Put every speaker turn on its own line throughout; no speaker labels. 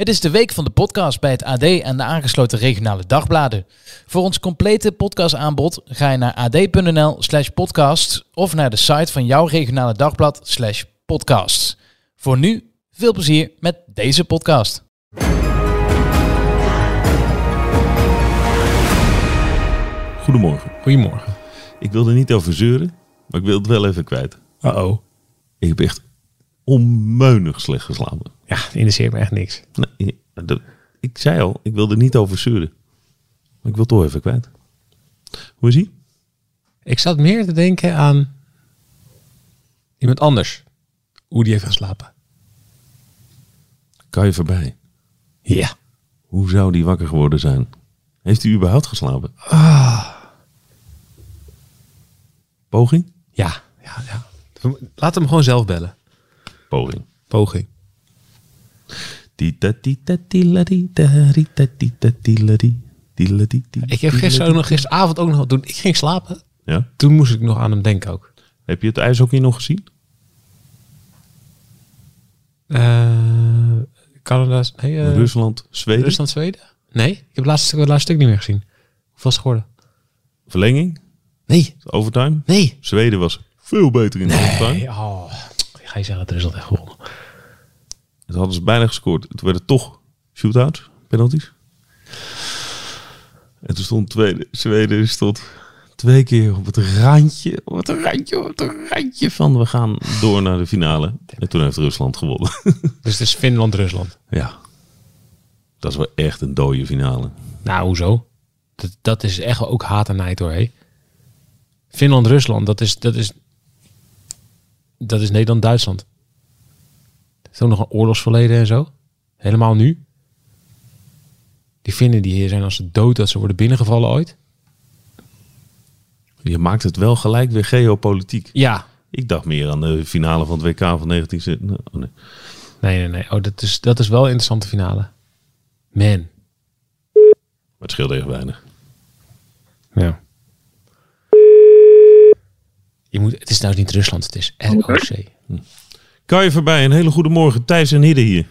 Het is de week van de podcast bij het AD en de aangesloten regionale dagbladen. Voor ons complete podcastaanbod ga je naar ad.nl slash podcast of naar de site van jouw regionale dagblad slash podcast. Voor nu, veel plezier met deze podcast.
Goedemorgen.
Goedemorgen.
Ik wilde niet over zeuren, maar ik wil het wel even kwijt.
Uh-oh.
Ik heb echt onmeunig slecht geslapen.
Ja, interesseert me echt niks.
Nee, dat- ik zei al, ik wilde niet over zeuren. Maar ik wil toch even kwijt. Hoe is ie?
Ik zat meer te denken aan iemand anders. Hoe die heeft geslapen.
Kan je voorbij?
Ja.
Hoe zou die wakker geworden zijn? Heeft hij überhaupt geslapen? Poging?
Ja, ja, ja. Laat hem gewoon zelf bellen.
Poging.
Poging. Ik heb gisteren ook nog, gisteravond ook nog, toen ik ging slapen,
Ja?
toen moest ik nog aan hem denken ook.
Heb je het ijshockey nog gezien?
Eh Canada, nee, eh,
Rusland, Zweden?
Rusland, Zweden? Nee, ik heb het laatste, het laatste stuk niet meer gezien. Hoeveel is het geworden?
Verlenging?
Nee,
Overtime?
nee.
Zweden was veel beter in de overtime.
Nee, oh. Ga je zeggen dat Rusland echt gewonnen?
Ze hadden ze bijna gescoord. Toen werden het toch shootouts, penalties. En toen stond tweede, Zweden stond twee keer op het randje, op het randje, op het randje van we gaan door naar de finale. En toen heeft Rusland gewonnen.
Dus het is Finland-Rusland.
ja, dat is wel echt een dode finale.
Nou, hoezo? Dat, dat is echt ook haat en nijd hoor. Hé. Finland-Rusland, dat is, dat is. Dat is Nederland-Duitsland. Is ook nog een oorlogsverleden en zo. Helemaal nu. Die Finnen die hier zijn als ze dood dat ze worden binnengevallen ooit.
Je maakt het wel gelijk weer geopolitiek.
Ja.
Ik dacht meer aan de finale van het WK van 19... Oh nee.
Nee, nee, nee. Oh, dat, is, dat is wel een interessante finale. Man.
Maar het scheelde echt weinig.
Ja. Je moet, het is nou niet Rusland, het is ROC.
Kan je voorbij? Een hele goede morgen. Thijs en Hidde hier.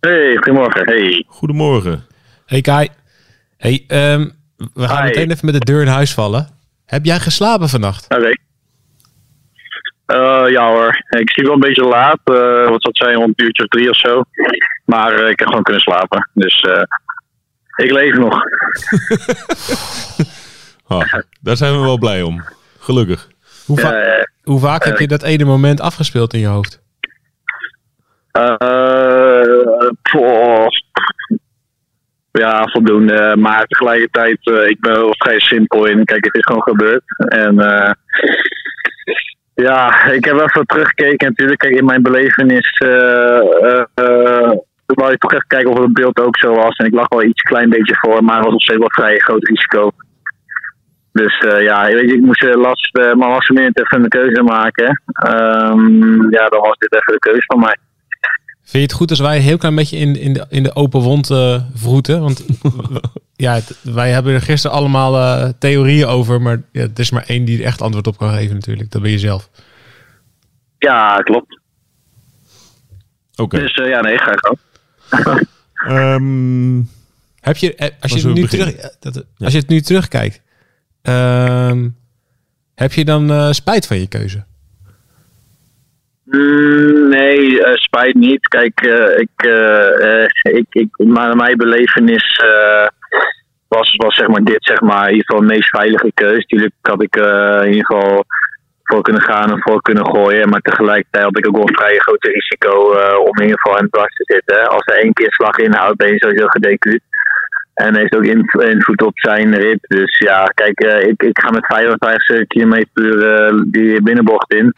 Hey, goedemorgen. Hey.
Goedemorgen.
Hey Kai. Hey, ehm, we gaan
Hi.
meteen even met de deur in huis vallen. Heb jij geslapen vannacht?
Oké. Eh, ja hoor, ik zie wel een beetje laat. eh, wat zou het zijn, rond een uurtje of drie of zo. Maar eh, ik heb gewoon kunnen slapen. Dus eh, ik leef nog.
Daar zijn we wel blij om. Gelukkig.
Hoe, va-
Eh,
hoe vaak heb je dat ene moment afgespeeld in je hoofd?
eh, ja, voldoende. Maar tegelijkertijd, eh, ik ben wel vrij simpel in. Kijk, het is gewoon gebeurd. En eh, ja, ik heb wel even teruggekeken. Natuurlijk, kijk, in mijn belevenis. eh eh, eh, wou ik toch even kijken of het beeld ook zo was. En ik lag wel iets klein beetje voor, maar het was op zich wel vrij groot risico. Dus eh, ja, weet je, ik moest uh, last, uh, maar last minute even een keuze maken. Ehm, ja, dan was dit even de keuze van mij.
Vind je het goed als wij een heel klein beetje in, in, de, in de open wond eh vroeten? Want ja, het- wij hebben er gisteren allemaal eh, theorieën over. Maar ja, er is maar één die er echt antwoord op kan geven natuurlijk. Dat ben je zelf.
Ja, klopt.
Oké.
Dus eh, ja, nee, ga ik ook.
Ehm,
Heb je, eh, als, je nu terug, eh, dat, als je het nu terugkijkt, ehm, heb je dan eh, spijt van je keuze?
Mm, nee, eh, spijt niet. Kijk, eh, ik, ik, ik, maar mijn belevenis was, was zeg maar dit zeg maar in ieder geval de meest veilige keuze. Natuurlijk had ik in ieder geval voor kunnen gaan en voor kunnen gooien. Maar tegelijkertijd had ik ook wel een vrij groot risico om in ieder geval hem dwars te zitten. Als er één keer slag inhoudt, ben je sowieso gedecuut. En heeft ook inv- invloed op zijn rit. Dus ja, kijk, eh, ik, ik ga met 55 km per eh, die binnenbocht in.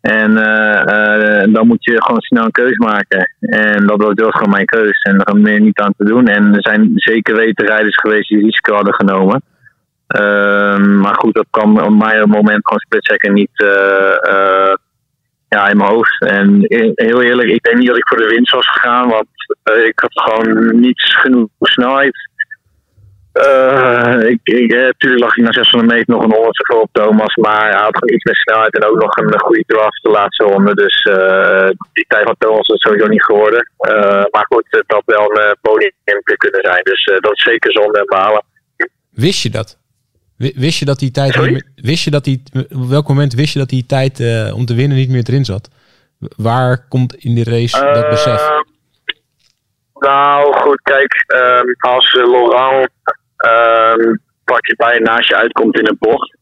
En eh, eh, dan moet je gewoon snel een keus maken. En dat was, was gewoon mijn keus. En daar meer niet aan te doen. En er zijn zeker weten rijders geweest die risico hadden genomen. Ehm, maar goed, dat kwam op mijn moment gewoon split second niet ja, in mijn hoofd. En heel eerlijk, ik denk niet dat ik voor de winst was gegaan, want eh, ik had gewoon niet genoeg snelheid. Eh, ik, ik, eh, tuurlijk lag ik na 600 meter nog een honderdste voor op Thomas, maar hij had gewoon iets meer snelheid en ook nog een goede draf de laatste ronde. Dus eh, die tijd van Thomas is sowieso niet geworden. Eh, maar goed, het had wel een uh, podium kunnen zijn. Dus eh, dat is zeker zonde en balen.
Wist je dat? Wi- Wist je dat die tijd... Meer- Wist je dat die... Op welk moment wist je dat die tijd eh, om te winnen niet meer erin zat? Waar komt in die race dat besef?
Eh, nou, goed, kijk, ehm, als eh, Laurent ehm, pak je bij naast je uitkomt in een bocht,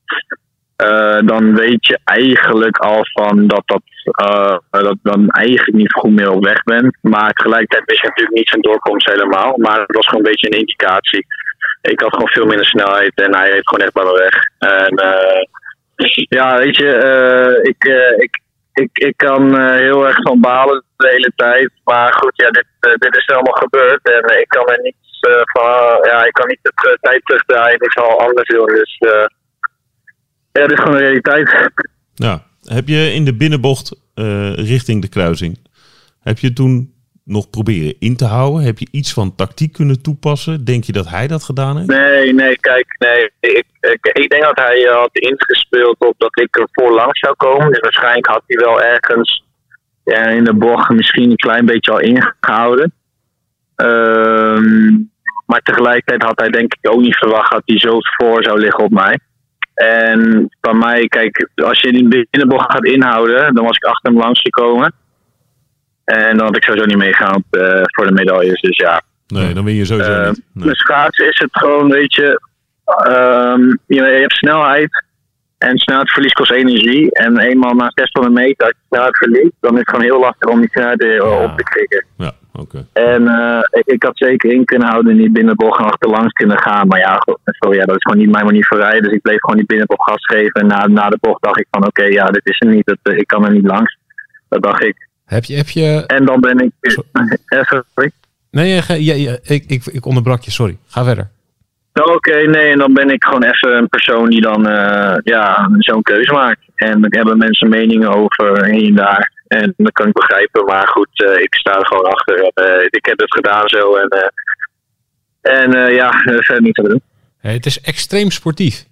dan weet je eigenlijk al van dat dat, dat dan eigenlijk niet goed meer op weg bent. Maar tegelijkertijd wist je natuurlijk niet zijn doorkomst helemaal. Maar het was gewoon een beetje een indicatie. Ik had gewoon veel minder snelheid en hij reed gewoon echt bij me weg. En eh, ja, weet je, eh, ik, eh, ik, ik, ik kan heel erg van balen de hele tijd. Maar goed, ja, dit, dit is allemaal gebeurd. En ik kan er niets van. Ja, ik kan niet de tijd terugdraaien. Ik zal anders doen. Dus ja, dit is gewoon de realiteit.
Ja. Heb je in de binnenbocht richting de kruising, heb je toen nog proberen in te houden? Heb je iets van tactiek kunnen toepassen? Denk je dat hij dat gedaan heeft?
Nee, nee, kijk, nee. Ik, ik, ik denk dat hij eh, had ingespeeld op dat ik er voorlangs zou komen. Dus waarschijnlijk had hij wel ergens ja, in de bocht misschien een klein beetje al ingehouden. Ehm, maar tegelijkertijd had hij denk ik ook niet verwacht dat hij zo voor zou liggen op mij. En bij mij, kijk, als je in de binnenbocht gaat inhouden, dan was ik achter hem langs gekomen. En dan had ik sowieso niet meegegaan eh, voor de medailles. Dus ja,
Nee, dan win je sowieso
eh,
niet. Nee.
Met schaatsen is het gewoon, weet je, ehm, je, je hebt snelheid. En snelheidsverlies kost energie. En eenmaal na 600 meter, als je snelheid verliest, dan is het gewoon heel lastig om die snelheid eh,
Ja.
op te krikken.
Ja, oké.
En ik, ik had zeker in kunnen houden en niet binnenbocht en achterlangs kunnen gaan. Maar ja, sorry, ja, dat is gewoon niet mijn manier van rijden. Dus ik bleef gewoon die binnenbocht gas geven. En na, na de bocht dacht ik van, oké, ja, dit is er niet. Dat, ik kan er niet langs. Dat dacht ik.
Heb je... Heb je
En dan ben ik... Sorry.
nee, ga- ja, ja, ik, ik, ik onderbrak je, sorry. Ga verder.
Nou, Oké, nee, en dan ben ik gewoon even een persoon die dan eh, ja, zo'n keuze maakt. En dan hebben mensen meningen over hier en daar. En dat kan ik begrijpen, maar goed, eh, ik sta er gewoon achter. Eh, ik heb het gedaan zo. En, en ja, er verder niet te doen.
Het is extreem sportief.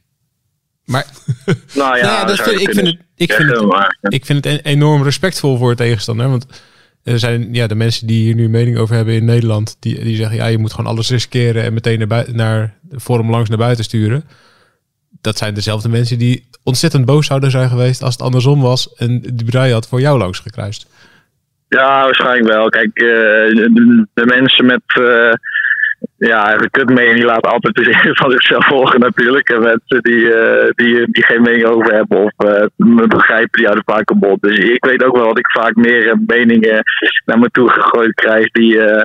Maar
Nou ja,
Nou ja, dat vind- ik vind het- ik vind het-
maar,
ik vind het en- enorm respectvol voor de tegenstander. Want er zijn ja, de mensen die hier nu mening over hebben in Nederland. Die, die zeggen, ja, je moet gewoon alles riskeren en meteen naar, bui- naar de vorm langs naar buiten sturen. Dat zijn dezelfde mensen die ontzettend boos zouden zijn geweest als het andersom was. En de Brian had voor jou langs gekruist.
Ja, waarschijnlijk wel. Kijk, eh, de, de mensen met uh, ja, eigenlijk kutmening, laten altijd de van zichzelf volgen natuurlijk. En mensen die, uh, die, die geen mening over hebben of uh, begrijpen, die houden vaak kapot. Dus ik weet ook wel dat ik vaak meer meningen naar me toe gegooid krijg die, uh,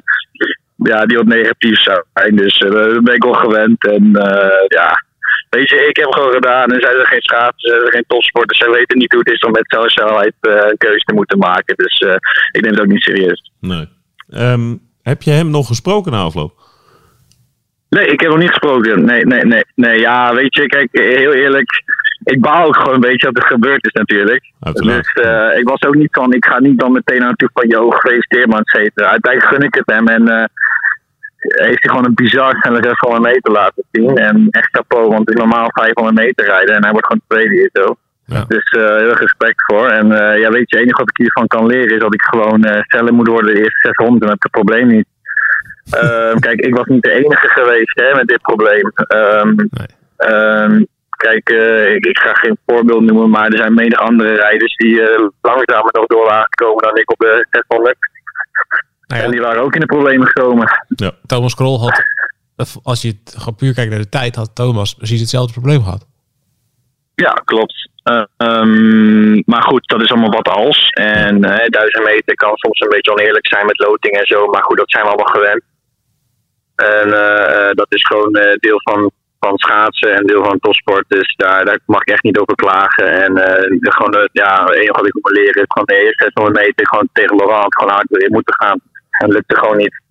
ja, die wat negatief zijn. Dus daar ben ik wel gewend. En ja, Weet je, ik heb gewoon gedaan en zij zijn geen schaatsen, zij zijn geen topsporters. Zij weten niet hoe het is om met zo'n snelheid een keuze te moeten maken. Dus ik neem het ook niet serieus.
Nee. Um, heb je hem nog gesproken na?
Nee, ik heb nog niet gesproken. Nee, nee, nee. nee ja, weet je, kijk, heel eerlijk. Ik baal ook gewoon een beetje dat het gebeurd is natuurlijk.
Uiteraard.
Dus uh, ik was ook niet van, ik ga niet dan meteen naartoe van, yo, gefeliciteerd man, et cetera. Uiteindelijk gun ik het hem en uh, heeft hij gewoon een bizar snelle 600 meter laten zien. En echt chapeau, want ik normaal 500 meter rijden en hij wordt gewoon tweede hier zo. Ja. Dus uh, heel erg respect voor. En ja, weet je, het enige wat ik hiervan kan leren is dat ik gewoon sneller moet worden de eerste 600 en heb ik het probleem niet. Um, kijk, ik was niet de enige geweest hè, met dit probleem. Um, nee. um, kijk, ik, ik, ga geen voorbeeld noemen, maar er zijn mede andere rijders die langzamer nog door waren gekomen dan ik op de 600. Nou ja. En die waren ook in de problemen gekomen.
Ja. Thomas Krol had, als je het gewoon puur kijkt naar de tijd, had Thomas precies hetzelfde probleem gehad.
Ja, klopt. Uh, um, maar goed, dat is allemaal wat als. En uh, duizend meter kan soms een beetje oneerlijk zijn met loting en zo. Maar goed, dat zijn we allemaal gewend. En uh, dat is gewoon deel van, van schaatsen en deel van topsport. Dus daar, daar mag ik echt niet over klagen. En gewoon, ja, het enige wat ik moet leren is gewoon de eerste 600 meter gewoon tegen Laurent gewoon hard in moeten gaan. En dat lukt gewoon niet.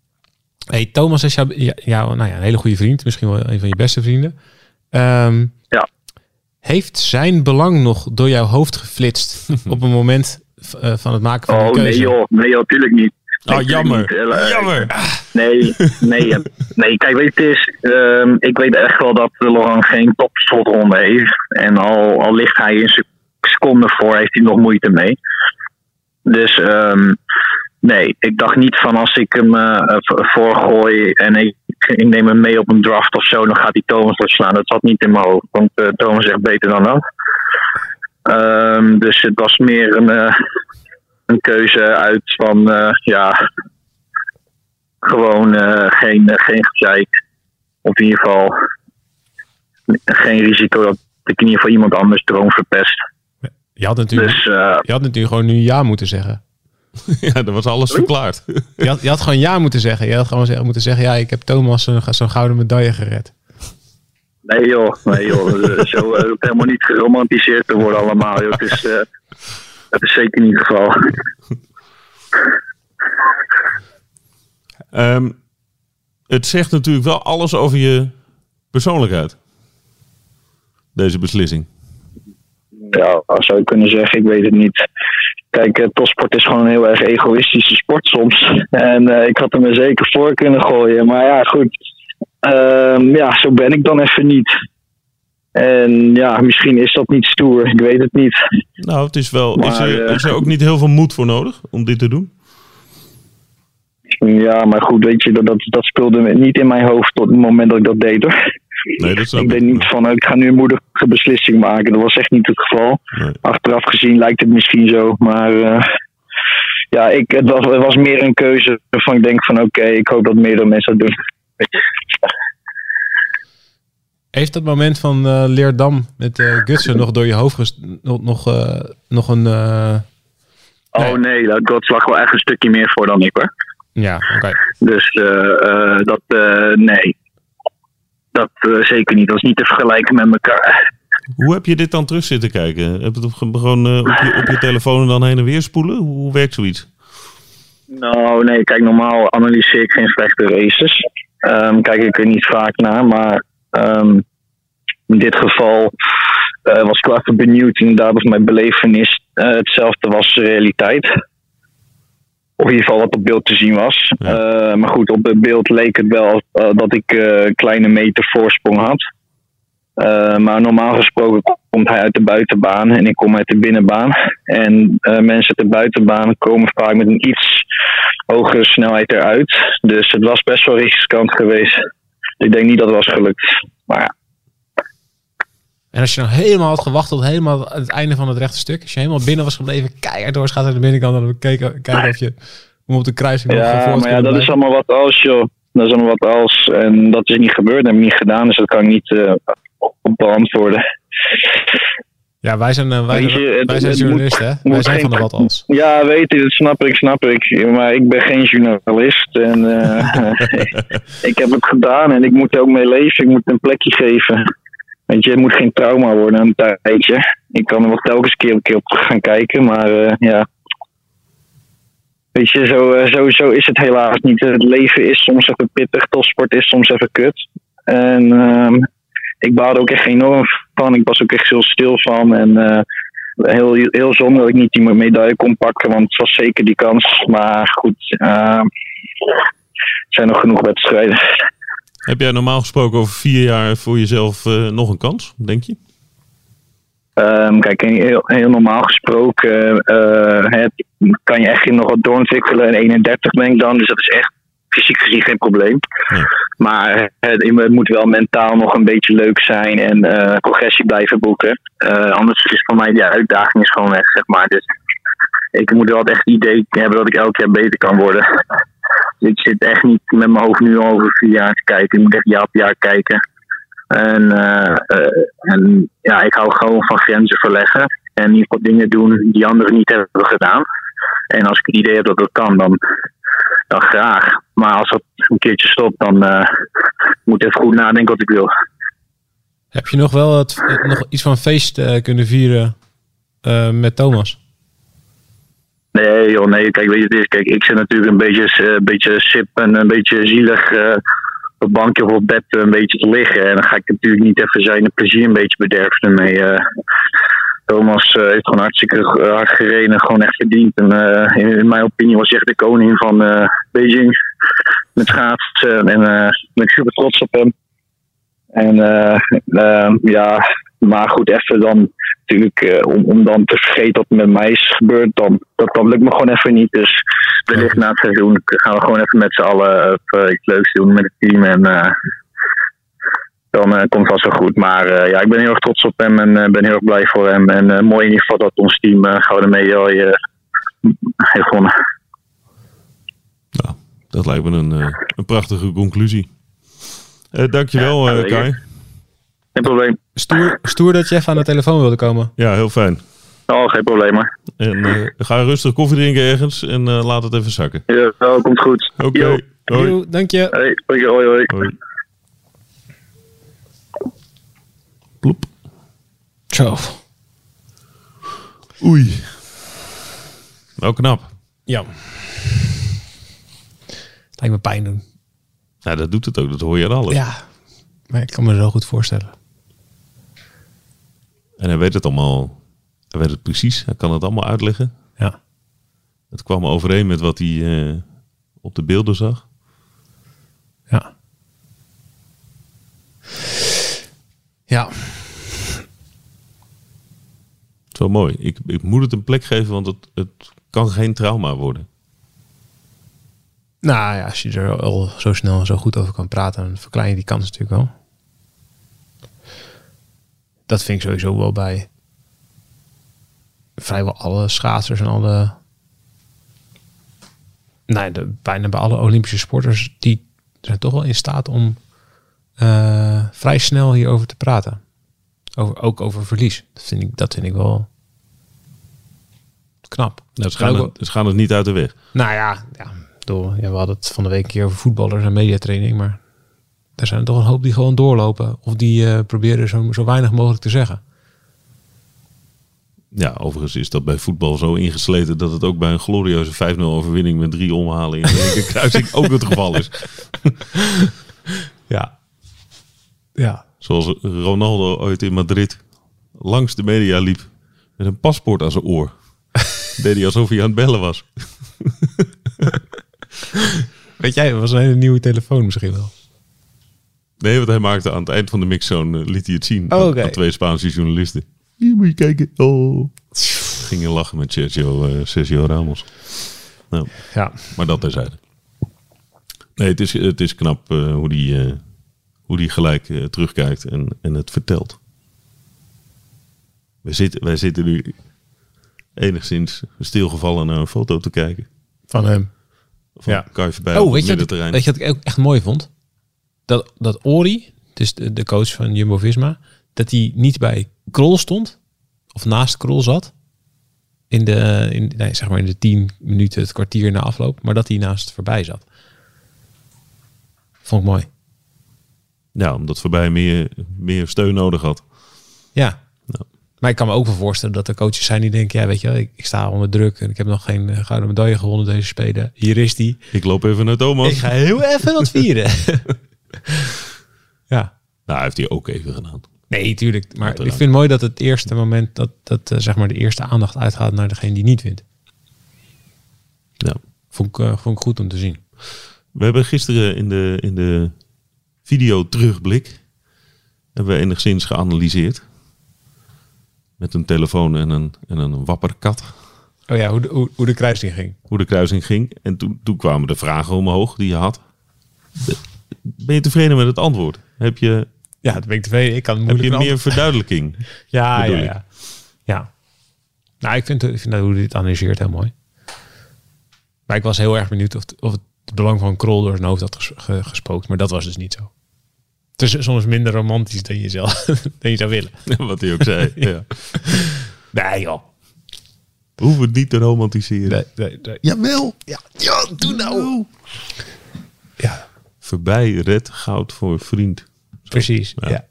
Hey, Thomas is jou, ja, jou, nou ja, een hele goede vriend. Misschien wel een van je beste vrienden. Ehm,
Ja.
Heeft zijn belang nog door jouw hoofd geflitst op een moment eh, van het maken van
Oh
een
nee
keuze?
joh, nee joh, natuurlijk niet.
Oh, jammer.
niet.
Jammer.
Nee, nee, nee, kijk, weet je, het is, ehm, ik weet echt wel dat Laurent geen topslotronde heeft. En al, al ligt hij een sec- seconde voor, heeft hij nog moeite mee. Dus ehm, nee, ik dacht niet van als ik hem eh, voorgooi en ik, ik neem hem mee op een draft of zo, dan gaat hij Thomas verslaan. Dat zat niet in mijn hoofd, want eh, Thomas is echt beter dan dat. Ehm, dus het was meer een, eh, een keuze uit van, eh, ja, gewoon eh, geen, geen gezeik. Of in ieder geval geen risico dat ik in ieder geval iemand anders droom verpest.
Je had natuurlijk,
Dus eh,
je had natuurlijk gewoon nu ja moeten zeggen.
Ja, dat was alles verklaard.
Je had, je had gewoon ja moeten zeggen. Je had gewoon zeggen, moeten zeggen, ja, ik heb Thomas een- zo'n gouden medaille gered.
nee joh, nee joh. Zo hoeft helemaal niet geromantiseerd te worden allemaal. Joh. Het, is, eh, het is zeker niet het geval.
Ehm, het zegt natuurlijk wel alles over je persoonlijkheid. Deze beslissing.
Ja, dat zou je kunnen zeggen. Ik weet het niet. Kijk, eh, topsport is gewoon een heel erg egoïstische sport soms. En eh, ik had hem er zeker voor kunnen gooien. Maar ja, goed. Ehm, ja, zo ben ik dan even niet. En ja, misschien is dat niet stoer. Ik weet het niet.
Nou, het is wel. is,
Maar,
er,
eh,
is er ook niet heel veel moed voor nodig om dit te doen?
Ja, maar goed, weet je, dat, dat, dat speelde niet in mijn hoofd tot het moment dat ik dat deed hoor.
Nee, dat
Ik deed niet van, ik ga nu een moedige beslissing maken. Dat was echt niet het geval.
Nee.
Achteraf gezien lijkt het misschien zo, maar eh, ja, ik, het, was, het was meer een keuze waarvan ik denk van oké, ik hoop dat meerdere mensen dat doen.
Heeft dat moment van eh, Leerdam met eh Gutsen nog door je hoofd ges- nog, nog, eh, nog een... eh,
Oh
Nee.
nee, dat God lag wel echt een stukje meer voor dan ik hoor.
Ja, oké.
Dus eh, eh, dat, eh, nee, dat eh, zeker niet. Dat is niet te vergelijken met elkaar.
Hoe heb je dit dan terug zitten kijken? Heb je het op- gewoon eh, op, je, op je telefoon en dan heen en weer spoelen? Hoe, hoe werkt zoiets?
Nou, nee, kijk, normaal analyseer ik geen slechte races. Ehm, kijk ik er niet vaak naar, maar ehm, in dit geval eh, was ik wel even benieuwd. Inderdaad, of mijn belevenis eh, hetzelfde was de realiteit. Of in ieder geval wat op beeld te zien was.
Ja.
Eh, maar goed, op het beeld leek het wel dat ik een kleine meter voorsprong had. Maar normaal gesproken komt hij uit de buitenbaan en ik kom uit de binnenbaan. En mensen uit de buitenbaan komen vaak met een iets hogere snelheid eruit. Dus het was best wel riskant geweest. Ik denk niet dat het was gelukt. Maar ja,
En als je nou helemaal had gewacht tot helemaal het einde van het rechte stuk. Als je helemaal binnen was gebleven, keihard door gaat naar de binnenkant. En dan kijken, kijken of je hem op de kruising
ja maar ja, dat is allemaal wat als, joh. Dat is allemaal wat als. En dat is niet gebeurd, dat heb ik niet gedaan. Dus dat kan ik niet eh, op beantwoorden.
Ja, wij zijn, eh, wij,
je,
zijn-
het-
wij zijn
het
journalisten, hè?
moet
Wij zijn
geen-
van de wat als.
Ja, weet je, dat snap ik, snap ik. Maar ik ben geen journalist. En eh, ik heb het gedaan en ik moet er ook mee leven. Ik moet een plekje geven. Weet je, het moet geen trauma worden een tijdje. Ik kan er wel telkens keer een keer op gaan kijken, maar eh, ja. Weet je, zo, zo, zo is het helaas niet. Het leven is soms even pittig, topsport is soms even kut. En ehm, ik baalde ook echt enorm van. Ik was ook echt heel stil van. En eh, heel, heel zonde dat ik niet die medaille kon pakken, want het was zeker die kans. Maar goed, eh, er zijn nog genoeg wedstrijden.
Heb jij normaal gesproken over vier jaar voor jezelf eh, nog een kans, denk je?
Ehm, kijk, heel, heel normaal gesproken het, kan je echt nog wat doorontwikkelen. En 31 ben ik dan, dus dat is echt fysiek gezien geen probleem.
Ja.
Maar het, het moet wel mentaal nog een beetje leuk zijn en eh, progressie blijven boeken. Eh, anders is voor mij die uitdaging is gewoon weg, zeg maar. Dus ik moet wel echt het idee hebben dat ik elk jaar beter kan worden. Dus ik zit echt niet met mijn hoofd nu al over vier jaar te kijken. Ik moet echt jaar op jaar kijken. En, eh, eh, en ja, ik hou gewoon van grenzen verleggen. En in ieder geval dingen doen die anderen niet hebben gedaan. En als ik het idee heb dat dat kan, dan, dan graag. Maar als dat een keertje stopt, dan eh, moet ik even goed nadenken wat ik wil.
Heb je nog wel het, nog iets van feest eh, kunnen vieren eh, met Thomas?
Nee, joh, nee. Kijk, weet je, het is, kijk, ik zit natuurlijk een beetje, een beetje sip en een beetje zielig een bankje of op bed een beetje te liggen. En dan ga ik natuurlijk niet even zijn plezier een beetje bederven ermee. Thomas eh, heeft gewoon hartstikke hard gereden, gewoon echt verdiend. En eh, in, in mijn opinie was hij echt de koning van eh, Beijing met schaatsen. En eh ben ik super trots op hem. En ja, maar goed, even dan natuurlijk, om, om dan te vergeten wat met mij is gebeurd, dan, dat, lukt me gewoon even niet. Dus wellicht na het seizoen gaan we gewoon even met z'n allen iets leuks doen met het team. En dan eh, komt het vast wel goed. Maar eh, ja, ik ben heel erg trots op hem en eh, ben heel erg blij voor hem. En eh, mooi in ieder geval dat ons team eh, gouden medaille eh, heeft gewonnen.
Nou, dat lijkt me een, eh, een prachtige conclusie. Eh dankjewel,
Ja,
eh. Kai.
Geen probleem.
Stoer, stoer dat je even aan de telefoon wilde komen.
Ja, heel fijn.
Oh, geen probleem hoor.
En eh, ga rustig koffie drinken ergens en eh, laat het even zakken.
Ja, oh, komt goed.
Oké.
Yo, dank je.
Hey, hoi, hoi, hoi.
Hoi. Ploep.
Zo.
Oei. Wel knap.
Ja. Lijkt me pijn doen.
Ja, dat doet het ook. Dat hoor je aan alles.
Ja. Maar ik kan me zo goed voorstellen.
En hij weet het allemaal. Hij weet het precies. Hij kan het allemaal uitleggen.
Ja.
Het kwam overeen met wat hij eh, op de beelden zag.
Ja. Ja.
Het is wel mooi. Ik, ik moet het een plek geven, want het, het kan geen trauma worden.
Nou ja, als je er al zo snel en zo goed over kan praten, dan verklein je die kans natuurlijk wel. Dat vind ik sowieso wel bij vrijwel alle schaatsers en alle. Nee, bijna bij alle Olympische sporters, die zijn toch wel in staat om eh, vrij snel hierover te praten. Over, ook over verlies. Dat vind ik, dat vind ik wel knap.
Nou, ze, gaan het, ze gaan het niet uit de weg.
nou ja, ja, ja, we hadden het van de week een keer over voetballers en mediatraining, maar er zijn er toch een hoop die gewoon doorlopen of die eh, proberen zo, zo weinig mogelijk te zeggen.
Ja, overigens is dat bij voetbal zo ingesleten dat het ook bij een glorieuze 5-0 overwinning met drie omhalen in de linkerkruising ook het geval is.
Ja. Ja.
Zoals Ronaldo ooit in Madrid langs de media liep met een paspoort aan zijn oor. Deed hij alsof hij aan het bellen was.
Weet jij, was een hele nieuwe telefoon misschien wel.
Nee, want hij maakte aan het eind van de mixzone eh, liet hij het zien
Oh,
aan- twee Spaanse journalisten. Hier moet je kijken. Oh. Gingen lachen met Sergio, eh, Sergio Ramos. Nou,
Ja.
maar dat terzijde. Nee, het is, het is knap eh, hoe die, hoe die gelijk eh, terugkijkt en, en het vertelt. Wij zitten, wij zitten nu enigszins stilgevallen naar een foto te kijken.
Van hem.
Van
Ja.
Kai
Oh,
op
weet
het
je, wat weet je wat ik ook echt mooi vond? Dat, dat Ori, dus de, de coach van Jumbo-Visma, dat hij niet bij Krol stond, of naast Krol zat, in de, in, nee, zeg maar in de tien minuten, het kwartier na afloop, maar dat hij naast voorbij zat. Vond ik mooi.
Ja, omdat voorbij meer, meer steun nodig had.
Ja. Maar ik kan me ook wel voorstellen dat er coaches zijn die denken, ja weet je, wel, ik, ik sta onder druk en ik heb nog geen eh, gouden medaille gewonnen deze spelen. Hier is die.
Ik loop even naar Thomas.
Ik ga heel even wat vieren. ja.
Nou, heeft hij ook even gedaan.
Nee, tuurlijk. Maar ik vind het mooi dat het eerste moment dat, dat eh, zeg maar de eerste aandacht uitgaat naar degene die niet wint.
Ja.
Vond ik, eh, vond ik goed om te zien.
We hebben gisteren in de, in de video terugblik hebben we enigszins geanalyseerd. Met een telefoon en een, en een wapperkat.
Oh ja, hoe de, hoe, hoe de kruising ging.
Hoe de kruising ging. En toen, toen kwamen de vragen omhoog die je had. Ben je tevreden met het antwoord? Heb je,
Ja, dat ben ik tevreden. Ik kan
heb je meer verduidelijking?
Ja, ja, ja. Ja. Nou, ik vind, ik vind dat hoe dit analyseert heel mooi. Maar ik was heel erg benieuwd of, of het belang van Krol door zijn hoofd had ges- ge- gespookt. Maar dat was dus niet zo. Het is soms minder romantisch dan je, zelf, dan je zou willen.
Wat hij ook zei. ja.
Nee joh.
We hoeven het niet te romantiseren.
Nee, nee, nee.
Jawel.
Ja, ja, doe nou. Ja,
Voorbij red goud voor vriend.
precies.
Ja.
Ja.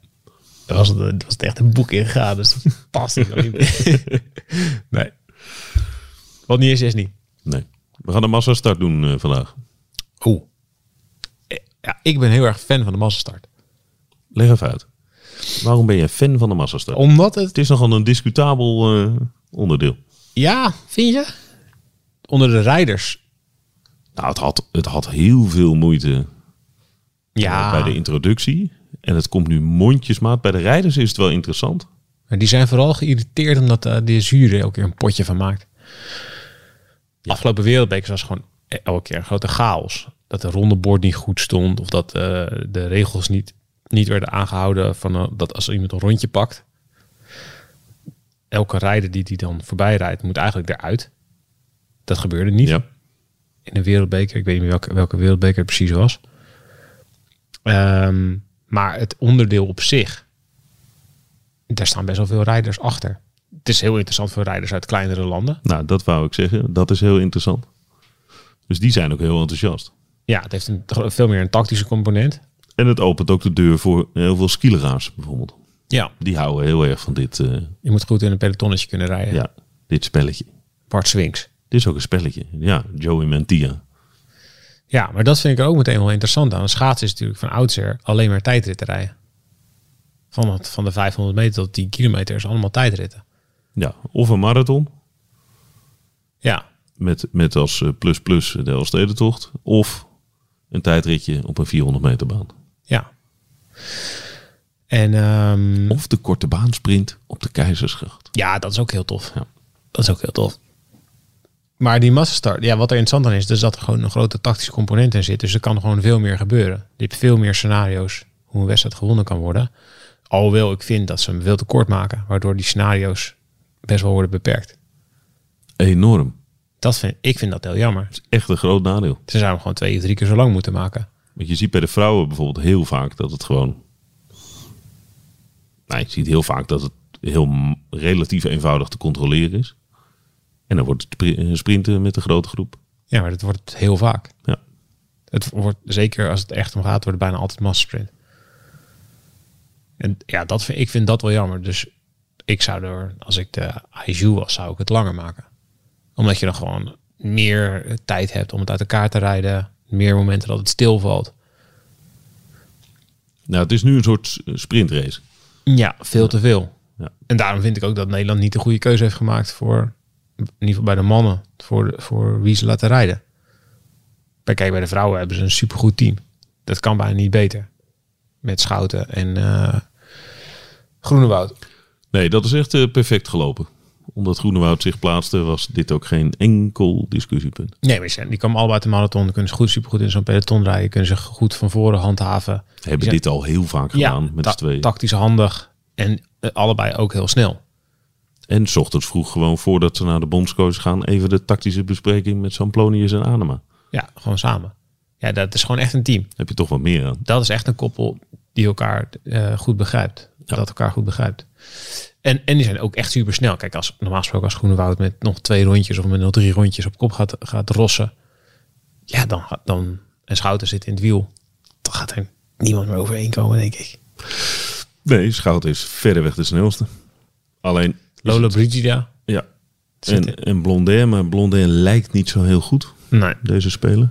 Dat was, dat was echt een boek ingegaan. Dus dat is fantastisch. nee. Wat niet is, is niet.
Nee. We gaan een massa start doen eh, vandaag.
Oeh. Ja, ik ben heel erg fan van de massastart.
Leg even uit. Waarom ben je fan van de massastart?
Omdat het...
Het is nogal een discutabel eh, onderdeel.
Ja, vind je? Onder de rijders.
Nou, het had, het had heel veel moeite
Ja,
eh, bij de introductie. En het komt nu mondjesmaat. Bij de rijders is het wel interessant.
maar die zijn vooral geïrriteerd omdat eh, de zuur elke keer een potje van maakt. Afgelopen wereldbekers was gewoon elke keer een grote chaos. Dat de rondebord niet goed stond of dat eh, de regels niet, niet werden aangehouden van eh, dat als iemand een rondje pakt, elke rijder die die dan voorbij rijdt moet eigenlijk eruit. Dat gebeurde niet
Ja.
in de wereldbeker. Ik weet niet meer welke, welke wereldbeker het precies was. Ehm, maar het onderdeel op zich, daar staan best wel veel rijders achter. Het is heel interessant voor rijders uit kleinere landen.
Nou, dat wou ik zeggen. Dat is heel interessant. Dus die zijn ook heel enthousiast.
Ja, het heeft een, veel meer een tactische component.
En het opent ook de deur voor heel veel skileraars bijvoorbeeld.
Ja.
Die houden heel erg van dit, eh,
Je moet goed in een pelotonnetje kunnen rijden.
ja, dit spelletje.
Bart Swings.
Dit is ook een spelletje. Ja, Joey Mentia.
Ja, maar dat vind ik er ook meteen wel interessant aan. Schaatsen is natuurlijk van oudsher alleen maar tijdritten rijden. Van, het, van de 500 meter tot 10 kilometer is allemaal tijdritten.
Ja, of een marathon.
Ja,
Met, met als eh, plus plus de Elfstedentocht. Of een tijdritje op een 400 meter baan.
ja. En ehm,
Of de korte baansprint op de Keizersgracht.
Ja, dat is ook heel tof.
Ja.
Dat is ook heel tof. Maar die massastart, ja, wat er interessant aan is, is dat er gewoon een grote tactische component in zit. Dus er kan gewoon veel meer gebeuren. Je hebt veel meer scenario's hoe een wedstrijd gewonnen kan worden. Alhoewel ik vind dat ze hem veel te kort maken, waardoor die scenario's best wel worden beperkt.
Enorm.
Dat vind, ik vind dat heel jammer.
Echt een groot nadeel.
Ze zouden gewoon twee of drie keer zo lang moeten maken.
Want je ziet bij de vrouwen bijvoorbeeld heel vaak dat het gewoon... Nou, je ziet heel vaak dat het heel relatief eenvoudig te controleren is. En dan wordt het eh, sprinten met een grote groep.
Ja, maar dat wordt het heel vaak.
Ja.
Het wordt, zeker als het echt om gaat, wordt het bijna altijd massasprint. En ja, dat vind, ik vind dat wel jammer. Dus ik zou er, als ik de ISU was, zou ik het langer maken. Omdat je dan gewoon meer tijd hebt om het uit elkaar te rijden. Meer momenten dat het stilvalt.
Nou, het is nu een soort sprintrace.
Ja, veel te veel.
Ja.
En daarom vind ik ook dat Nederland niet de goede keuze heeft gemaakt voor, in ieder geval bij de mannen, voor, voor wie ze laten rijden. Bij, kijk, bij de vrouwen hebben ze een supergoed team. Dat kan bijna niet beter. Met Schouten en eh Groenewoud.
Nee, dat is echt eh, perfect gelopen. Omdat Groenewoud zich plaatste, was dit ook geen enkel discussiepunt.
Nee, maar die komen allebei uit de marathon. Dan kunnen ze goed, supergoed in zo'n peloton rijden. Kunnen ze goed van voren handhaven.
Hebben dit al heel vaak gedaan met
ta-
z'n tweeën.
tactisch handig. En eh, allebei ook heel snel.
En 's ochtends vroeg gewoon voordat ze naar de bondscoach gaan... even de tactische bespreking met Samplonius en Anema.
Ja, gewoon samen. Ja, dat is gewoon echt een team.
Heb je toch wat meer aan.
dat is echt een koppel die elkaar eh, goed begrijpt. Dat elkaar goed begrijpt. En, en die zijn ook echt super snel. Kijk, als normaal gesproken als Groenewoud met nog twee rondjes of met nog drie rondjes op kop gaat, gaat rossen. Ja, dan, gaat- dan en Schouten zit in het wiel. Dan gaat er niemand meer overheen komen, denk ik.
Nee, Schout is verreweg de snelste. Alleen...
Lola Brigida.
Ja. En, en Blondin, maar Blondin lijkt niet zo heel goed,
Nee.
deze speler.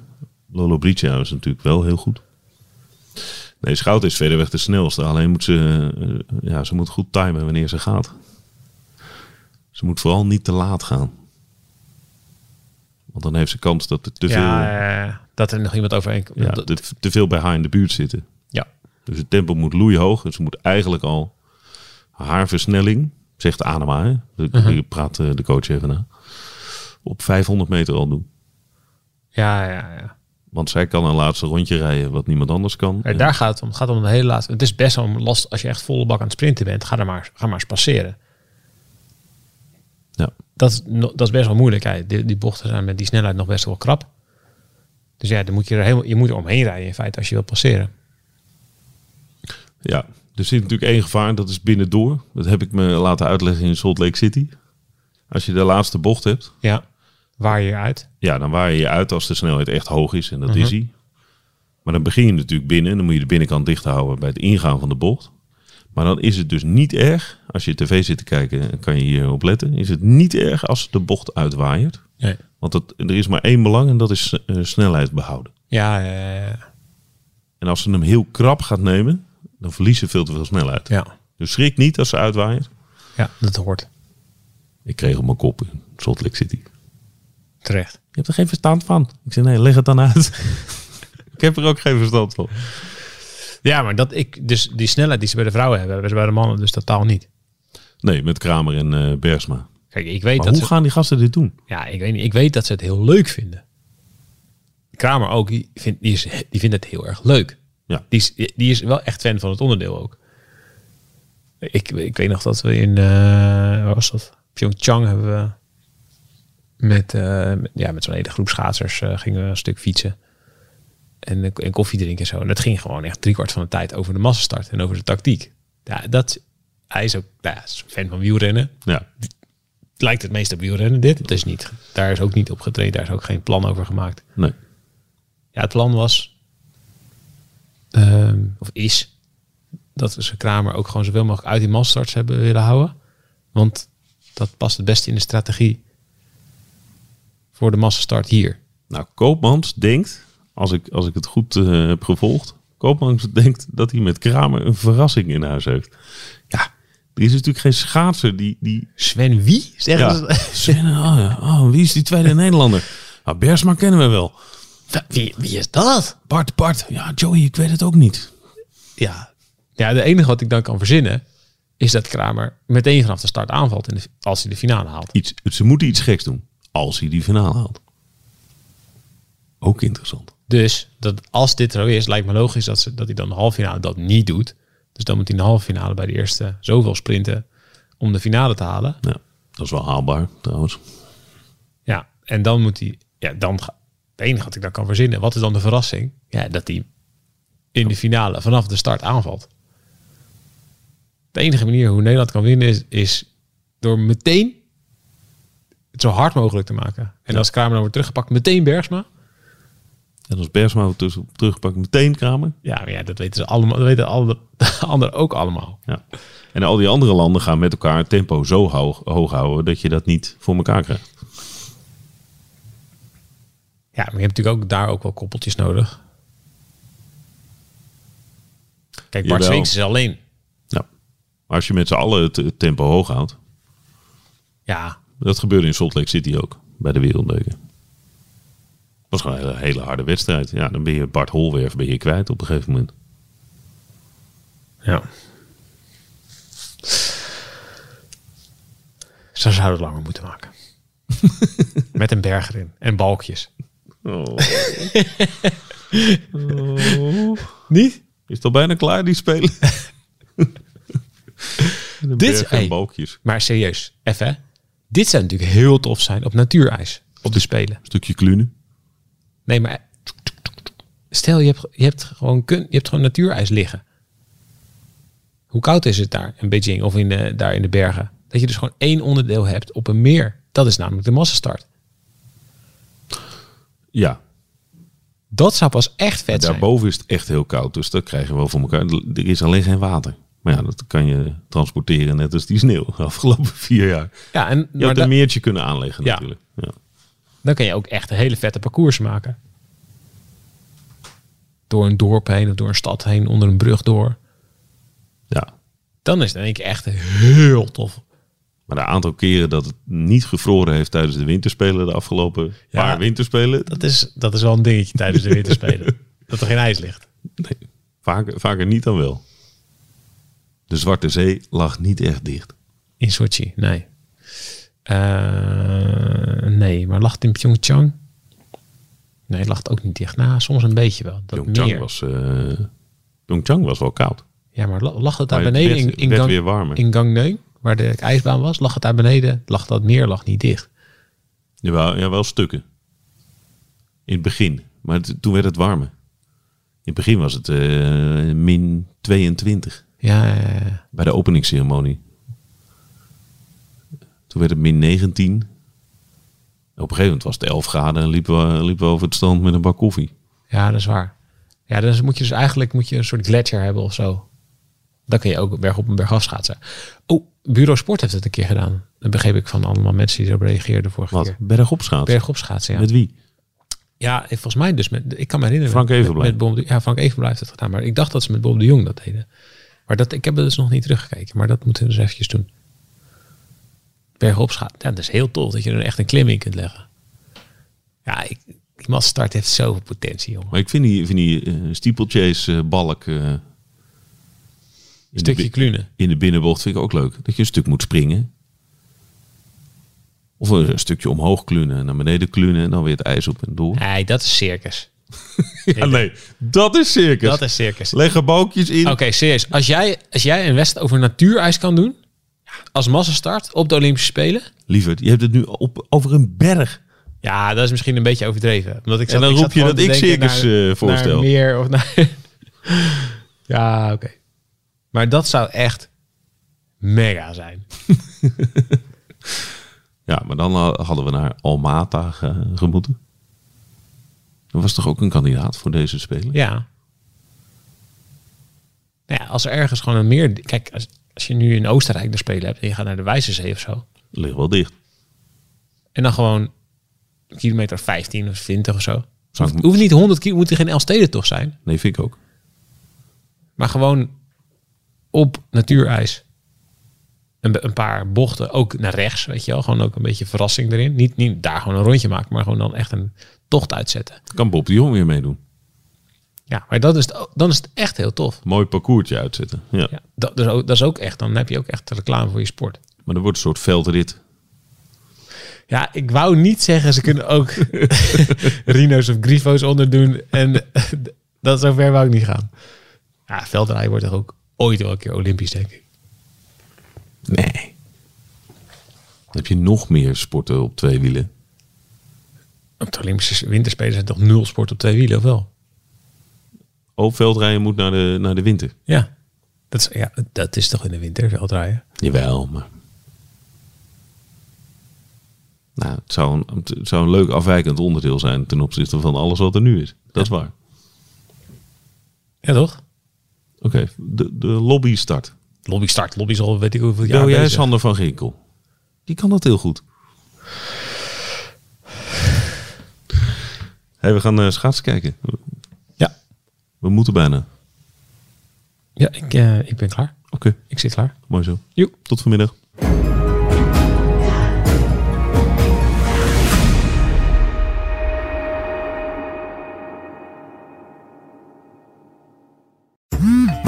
Lolo Bricia is natuurlijk wel heel goed. Nee, Schout is verreweg de snelste. Alleen moet ze, eh, ja, ze moet goed timen wanneer ze gaat. Ze moet vooral niet te laat gaan. Want dan heeft ze kans dat er te veel,
Ja, eh, dat er nog iemand overheen komt.
ja, te, te veel bij haar in de buurt zitten.
ja.
Dus het tempo moet loeihoog. Dus ze moet eigenlijk al haar versnelling, zegt Anema, hè?
Mhm.
ik praat eh, de coach even na, op 500 meter al doen.
Ja, ja, ja.
Want zij kan een laatste rondje rijden wat niemand anders kan. En-
daar gaat het om. Het gaat om de hele laatste. Het is best wel lastig als je echt volle bak aan het sprinten bent. Ga, er maar, ga maar eens passeren.
ja.
Dat, dat is best wel moeilijk. Die, die bochten zijn met die snelheid nog best wel krap. Dus ja, dan moet je, er helemaal, je moet er omheen rijden in feite als je wilt passeren.
ja, er zit natuurlijk één gevaar, dat is binnendoor. Dat heb ik me laten uitleggen in Salt Lake City. Als je de laatste bocht hebt,
Ja, waar je uit.
ja, dan waai je je uit als de snelheid echt hoog is. En dat
Mhm.
is hij. Maar dan begin je natuurlijk binnen. En dan moet je de binnenkant dicht houden bij het ingaan van de bocht. Maar dan is het dus niet erg, als je tv zit te kijken, kan je hierop letten. Is het niet erg als de bocht uitwaaiert. Want het, er is maar één belang en dat is eh, snelheid behouden.
Ja, ja, ja, ja.
En als ze hem heel krap gaat nemen, dan verliezen ze veel te veel snelheid.
Ja.
Dus schrik niet als ze uitwaaien.
ja, dat hoort.
Ik kreeg op mijn kop in Salt Lake City.
Terecht.
Je hebt er geen verstand van. Ik zei, nee, leg het dan uit. ik heb er ook geen verstand van.
Ja, maar dat ik, dus die snelheid die ze bij de vrouwen hebben, hebben ze bij de mannen dus totaal niet.
Nee, met Kramer en eh Bergsma.
Kijk, ik weet
Maar
dat
hoe
ze,
gaan die gasten dit doen?
ja, ik weet niet, ik weet dat ze het heel leuk vinden. Kramer ook, die vindt, die, is, die vindt het heel erg leuk.
Ja.
Die is, die is wel echt fan van het onderdeel ook. Ik, ik weet nog dat we in, eh waar was dat? Pyeongchang hebben we met, eh, met- ja, met zo'n hele groep schaatsers eh, gingen we een stuk fietsen. En, en koffie drinken en zo. En dat ging gewoon echt driekwart van de tijd over de massastart en over de tactiek. Ja, dat, hij is ook ja, is een fan van wielrennen.
Ja,
Het lijkt het meest op wielrennen dit. Het is niet, daar is ook niet op getraind. Daar is ook geen plan over gemaakt.
nee.
Ja, het plan was, ehm, of is, dat we ze Kramer ook gewoon zoveel mogelijk uit die masstarts hebben willen houden. Want dat past het beste in de strategie voor de massastart hier.
Nou, Koopmans denkt, als ik, als ik het goed eh, heb gevolgd, Koopmans denkt dat hij met Kramer een verrassing in huis heeft. Ja, er is natuurlijk geen schaatser die... die
Sven wie? Zeggen
ja,
ze?
Sven, oh, ja, oh, wie is die tweede Nederlander? Nou, Bersma kennen we wel.
Wie, wie is dat?
Bart, Bart. Ja, Joey, ik weet het ook niet.
Ja. ja, de enige wat ik dan kan verzinnen is dat Kramer meteen vanaf de start aanvalt in de, als hij de finale haalt.
Iets, ze moeten iets geks doen als hij die finale haalt. Ook interessant.
Dus dat als dit zo is, lijkt me logisch dat, ze, dat hij dan de halve finale dat niet doet. Dus dan moet hij in de halve finale bij de eerste zoveel sprinten om de finale te halen.
Ja, dat is wel haalbaar trouwens.
Ja, en dan moet hij, ja, dan, ga- het enige wat ik dan kan verzinnen, wat is dan de verrassing? Ja, dat hij in de finale vanaf de start aanvalt. De enige manier hoe Nederland kan winnen is, is door meteen het zo hard mogelijk te maken. En als Kramer dan wordt teruggepakt, meteen Bergsma.
En als Bersma wordt teruggepakt, meteen Kramer.
Ja, maar ja, dat weten ze allemaal. Dat weten alle, de anderen ook allemaal.
Ja. En al die andere landen gaan met elkaar het tempo zo hoog, hoog houden dat je dat niet voor elkaar krijgt.
Ja, maar je hebt natuurlijk ook daar ook wel koppeltjes nodig. Kijk, Bart. Swings is alleen.
Ja. Maar als je met z'n allen het, het tempo hoog houdt,
Ja,
dat gebeurde in Salt Lake City ook, bij de wereldbeker. Het was gewoon een hele, hele harde wedstrijd. Ja, dan ben je Bart Holwerf ben je kwijt op een gegeven moment.
ja. Ze zouden het langer moeten maken. Met een berg erin en balkjes.
Oh.
Niet?
Is het al bijna klaar, die spelen?
Dit-
en
hey.
balkjes.
Maar serieus, even hè. Dit zou natuurlijk heel tof zijn op natuurijs. Op de Spelen.
Stukje klune.
Nee, maar stel je hebt, je hebt, gewoon, kun, je hebt gewoon natuurijs liggen. Hoe koud is het daar in Beijing of in de, daar in de bergen? Dat je dus gewoon één onderdeel hebt op een meer. Dat is namelijk de massastart.
Ja,
Dat zou pas echt vet zijn.
daarboven is het echt heel koud. Dus dat krijgen we wel voor elkaar. Er is alleen geen water. Maar ja, dat kan je transporteren net als die sneeuw. De afgelopen vier jaar.
Ja, en
Je had een meertje kunnen aanleggen
Ja.
natuurlijk. Ja.
dan kan je ook echt een hele vette parcours maken. Door een dorp heen of door een stad heen, onder een brug door.
ja.
Dan is het in één keer echt heel tof.
Maar de aantal keren dat het niet gevroren heeft tijdens de winterspelen, de afgelopen
Ja.
paar winterspelen,
Dat is, dat is wel een dingetje tijdens de winterspelen. dat er geen ijs ligt.
nee, vaker, vaker niet dan wel. De Zwarte Zee lag niet echt dicht.
In Sochi, nee. Eh, nee, maar lag het in Pyeongchang? Nee, lag het ook niet dicht. Nou, soms een beetje wel. Dat
Pyeongchang
meer.
was, eh Pyeongchang was wel koud.
Ja, maar la- lag het daar
Maar het
beneden
werd-
in, in, Gang,
weer warmer.
in Gangneung, waar de ijsbaan was? Lag het daar beneden? Lag dat meer lag niet dicht.
Jawel, ja, wel stukken. In het begin. Maar het- toen werd het warmer. In het begin was het eh, min 22
Ja, ja, ja.
bij de openingsceremonie. Toen werd het min 19. Op een gegeven moment was het 11 graden en liepen we, liepen we over het strand met een bak koffie.
ja, dat is waar. Ja, dan moet je dus eigenlijk moet je een soort gletsjer hebben of zo. Dan kun je ook berg op en berg af schaatsen. Oh, Bureau Sport heeft het een keer gedaan. Dat begreep ik van allemaal mensen die erop reageerden vorige
Wat?
keer.
Bergop schaatsen?
Berg op schaatsen, ja.
Met wie?
Ja, en volgens mij dus met... Ik kan me herinneren.
Frank
met-
Evenblij.
Met Bob de, ja, Frank Evenblij heeft het gedaan. Maar ik dacht dat ze met Bob de Jong dat deden. Maar dat, ik heb het dus nog niet teruggekeken. Maar dat moeten we dus eventjes doen. Bergop gaat. Ja, dat is heel tof dat je er echt een klim in kunt leggen. Ja, ik, die Masterstart heeft zoveel potentie, jongen.
Maar ik vind die, vind die steeplechase eh, balk de
stukje klunen.
in de binnenbocht vind ik ook leuk. Dat je een stuk moet springen. Of een stukje omhoog klunen, naar beneden klunen en dan weer het ijs op en door.
Nee, dat is circus.
Ja, nee, dat is circus.
Dat is circus.
Leg er balkjes in.
Oké, serieus. Als jij, als jij een wedstrijd over natuurijs kan doen, als massastart op de Olympische Spelen,
Lieverd, je hebt het nu op, over een berg.
ja, dat is misschien een beetje overdreven. Omdat ik
En dan roep je dat ik circus, eh, voorstel.
Naar meer of naar... ja, oké. Maar dat zou echt mega zijn.
Ja, maar dan ha- hadden we naar Almata ge- gemoeten. Dat was toch ook een kandidaat voor deze spelen?
Ja. Nou ja, als er ergens gewoon een meer... Kijk, als, als je nu in Oostenrijk de Spelen hebt en je gaat naar de Wijzerzee of zo.
Ligt wel dicht.
En dan gewoon kilometer 15 of 20 of zo.
Zou
Hoeft, hoeft niet 100 kilo, moet er geen Elsteden toch zijn.
Nee, vind ik ook.
Maar gewoon op natuurijs. Een, een paar bochten, ook naar rechts, weet je wel. Gewoon ook een beetje verrassing erin. Niet, niet daar gewoon een rondje maken, maar gewoon dan echt een tocht uitzetten.
Kan Bob de Jong weer meedoen.
Ja, maar dat is het, dan is het echt heel tof.
Mooi parcoursje uitzetten. Ja.
Ja, dat, dat, is ook, dat is ook echt, dan heb je ook echt reclame voor je sport.
Maar er wordt een soort veldrit.
Ja, ik wou niet zeggen, ze kunnen ook Rino's of Grifo's onderdoen. En dat zover wou ik niet gaan. Ja, veldrijden wordt toch ook ooit wel een keer Olympisch, denk ik.
Nee. Dan heb je nog meer sporten op twee wielen.
Op de Olympische winterspelen zijn toch nul sport op twee wielen, of wel?
Ook veldrijden moet naar de, naar de winter.
Ja. Dat is, ja, dat is toch in de winter veldrijden?
Jawel, maar... Nou, het zou, een, het zou een leuk afwijkend onderdeel zijn ten opzichte van alles wat er nu is. Dat is waar.
Ja, toch?
Oké, de, de lobby start.
Lobby start. Lobby is al weet ik hoeveel jaar
Ja, jij
bezig.
Sander van Ginkel. Die kan dat heel goed. Hey, we gaan eh schaatsen kijken.
Ja.
We moeten bijna.
Ja, ik, eh, ik ben klaar.
Oké,
Ik zit klaar.
mooi zo. Tot vanmiddag.